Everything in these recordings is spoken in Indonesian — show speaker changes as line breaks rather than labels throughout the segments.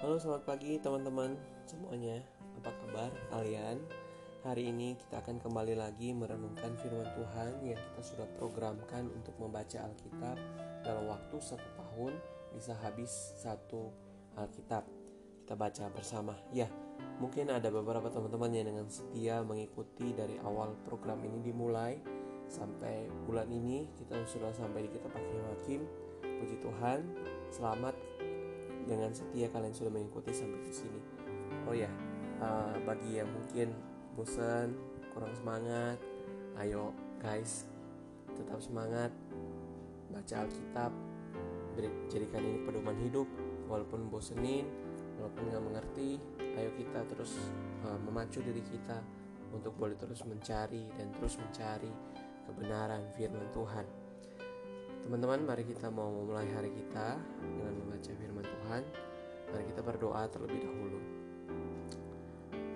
Halo selamat pagi teman-teman semuanya. Apa kabar kalian? Hari ini kita akan kembali lagi merenungkan firman Tuhan Yang kita sudah programkan untuk membaca Alkitab Dalam waktu satu tahun bisa habis satu Alkitab. Kita baca bersama. Ya mungkin ada beberapa teman-teman yang dengan setia mengikuti dari awal program ini dimulai. Sampai bulan ini kita sudah sampai di kitab Hakim-Hakim Puji Tuhan, selamat dengan setia kalian sudah mengikuti sampai ke sini. Oh ya, uh, bagi yang mungkin bosan, kurang semangat, ayo guys, tetap semangat, baca Alkitab, jadikan ini pedoman hidup, walaupun bosenin, walaupun nggak mengerti, ayo kita terus uh, memacu diri kita untuk boleh terus mencari dan terus mencari kebenaran firman Tuhan. Teman-teman, mari kita mau memulai hari kita dengan membaca firman Tuhan. Mari kita berdoa terlebih dahulu.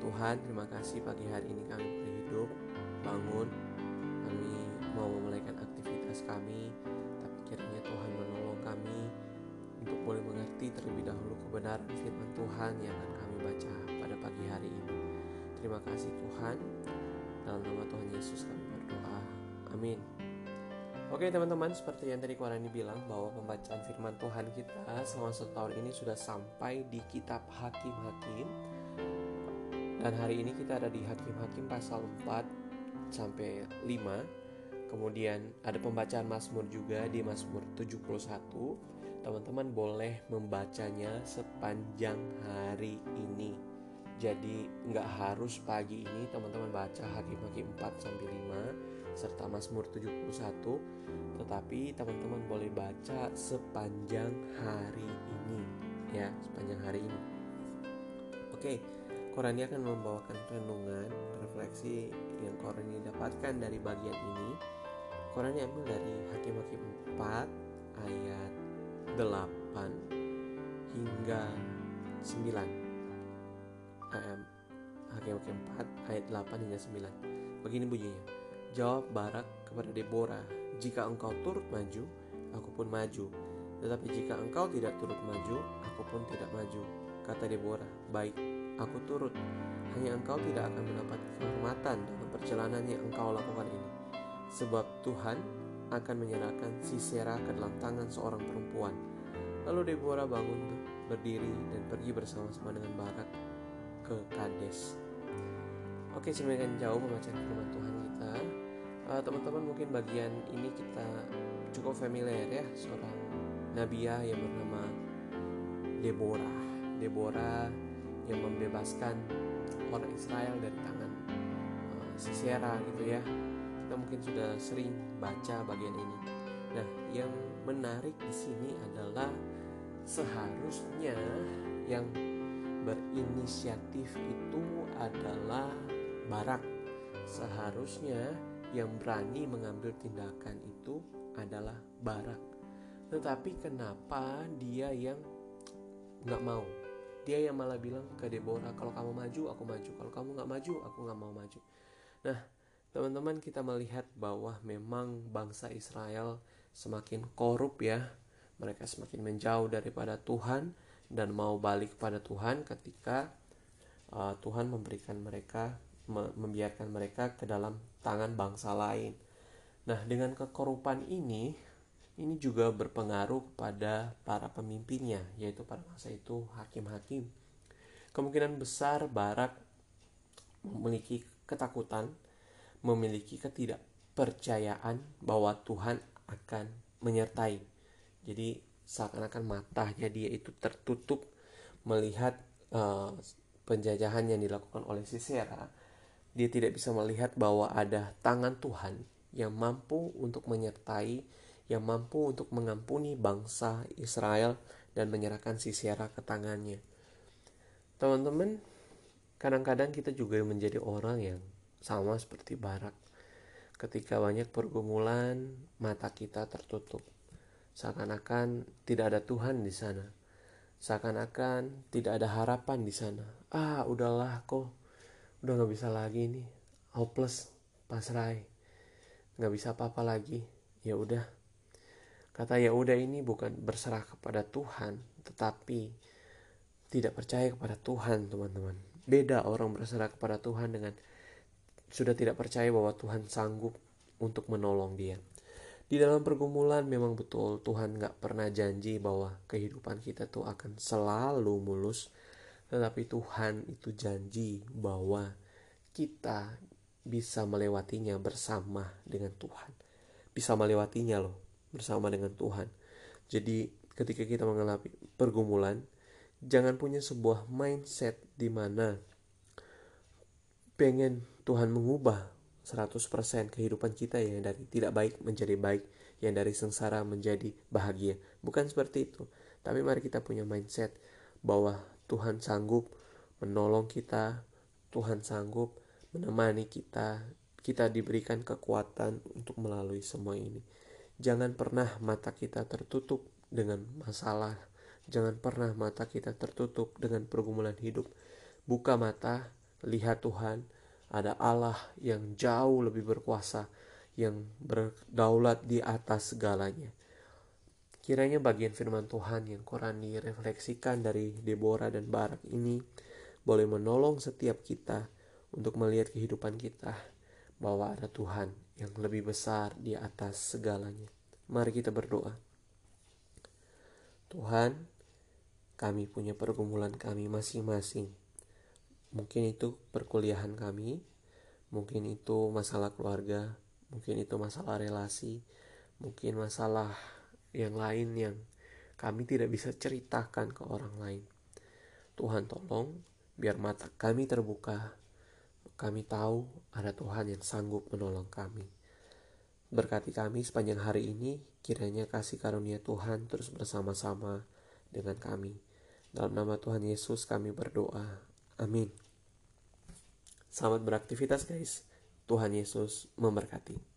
Tuhan, terima kasih pagi hari ini kami boleh hidup, bangun, kami mau memulaikan aktivitas kami, tapi kiranya Tuhan menolong kami untuk boleh mengerti terlebih dahulu kebenaran firman Tuhan yang akan kami baca pada pagi hari ini. Terima kasih Tuhan, dalam nama Tuhan Yesus kami berdoa. Amin. Oke teman-teman, seperti yang tadi Kwarani bilang bahwa pembacaan firman Tuhan kita selama satu tahun ini sudah sampai di kitab Hakim-Hakim. Dan hari ini kita ada di Hakim-Hakim pasal 4 sampai 5 Kemudian ada pembacaan Mazmur juga di Mazmur 71 Teman-teman boleh membacanya sepanjang hari ini. Jadi nggak harus pagi ini teman-teman baca Hakim-Hakim 4 sampai 5 serta Mazmur 71 tetapi teman-teman boleh baca sepanjang hari ini. Ya sepanjang hari ini. Oke Korani akan membawakan renungan refleksi yang Korani dapatkan dari bagian ini. Korani ambil dari Hakim-Hakim 4 ayat 8 hingga 9 Hakim-Hakim 4 ayat 8 hingga 9 begini bunyinya Jawab Barak kepada Deborah, "Jika engkau turut maju, aku pun maju. Tetapi jika engkau tidak turut maju, aku pun tidak maju." Kata Deborah, "Baik, aku turut. Hanya engkau tidak akan mendapat kehormatan dalam perjalanan yang engkau lakukan ini. Sebab Tuhan akan menyerahkan Sisera ke dalam tangan seorang perempuan." Lalu Deborah bangun berdiri dan pergi bersama-sama dengan Barak ke Kades. Oke, semakin jauh pembacaan firman Tuhan kita uh, teman-teman mungkin bagian ini kita cukup familiar ya seorang nabiah yang bernama Deborah. Deborah yang membebaskan orang Israel dari tangan uh, Sisera gitu ya. Kita mungkin sudah sering baca bagian ini. Nah yang menarik di sini adalah seharusnya yang berinisiatif itu adalah Barak. Seharusnya yang berani mengambil tindakan itu adalah Barak. Tetapi kenapa dia yang nggak mau? Dia yang malah bilang ke Deborah, kalau kamu maju, aku maju. Kalau kamu nggak maju, aku nggak mau maju. Nah, teman-teman kita melihat bahwa memang bangsa Israel semakin korup ya. Mereka semakin menjauh daripada Tuhan dan mau balik kepada Tuhan ketika uh, Tuhan memberikan mereka membiarkan mereka ke dalam tangan bangsa lain. Nah, dengan kekorupan ini, ini juga berpengaruh kepada para pemimpinnya, yaitu pada masa itu hakim-hakim. Kemungkinan besar Barak memiliki ketakutan, memiliki ketidakpercayaan bahwa Tuhan akan menyertai. Jadi seakan-akan matanya dia itu tertutup melihat uh, penjajahan yang dilakukan oleh Sisera dia tidak bisa melihat bahwa ada tangan Tuhan yang mampu untuk menyertai, yang mampu untuk mengampuni bangsa Israel dan menyerahkan Sisera ke tangannya. Teman-teman, kadang-kadang kita juga menjadi orang yang sama seperti Barak. Ketika banyak pergumulan, mata kita tertutup. Seakan-akan tidak ada Tuhan di sana. Seakan-akan tidak ada harapan di sana. Ah, udahlah kok udah nggak bisa lagi nih hopeless pasrah nggak bisa apa-apa lagi ya udah kata ya udah ini bukan berserah kepada Tuhan tetapi tidak percaya kepada Tuhan, teman-teman. Beda orang berserah kepada Tuhan dengan sudah tidak percaya bahwa Tuhan sanggup untuk menolong dia. Di dalam pergumulan memang betul Tuhan gak pernah janji bahwa kehidupan kita tuh akan selalu mulus. Tetapi Tuhan itu janji bahwa kita bisa melewatinya bersama dengan Tuhan. Bisa melewatinya loh bersama dengan Tuhan. Jadi ketika kita mengalami pergumulan, jangan punya sebuah mindset di mana pengen Tuhan mengubah 100% kehidupan kita yang dari tidak baik menjadi baik, yang dari sengsara menjadi bahagia. Bukan seperti itu. Tapi mari kita punya mindset bahwa Tuhan sanggup menolong kita, Tuhan sanggup menemani kita, kita diberikan kekuatan untuk melalui semua ini. Jangan pernah mata kita tertutup dengan masalah. Jangan pernah mata kita tertutup dengan pergumulan hidup. Buka mata, lihat Tuhan, ada Allah yang jauh lebih berkuasa, yang berdaulat di atas segalanya. Kiranya bagian firman Tuhan yang Quran direfleksikan dari Deborah dan Barak ini boleh menolong setiap kita untuk melihat kehidupan kita bahwa ada Tuhan yang lebih besar di atas segalanya. Mari kita berdoa. Tuhan, kami punya pergumulan kami masing-masing Mungkin itu perkuliahan kami, mungkin itu masalah keluarga, mungkin itu masalah relasi, mungkin masalah yang lain yang kami tidak bisa ceritakan ke orang lain. Tuhan tolong biar mata kami terbuka. Kami tahu ada Tuhan yang sanggup menolong kami. Berkati kami sepanjang hari ini, kiranya kasih karunia Tuhan terus bersama-sama dengan kami. Dalam nama Tuhan Yesus kami berdoa. Amin. Selamat beraktivitas guys. Tuhan Yesus memberkati.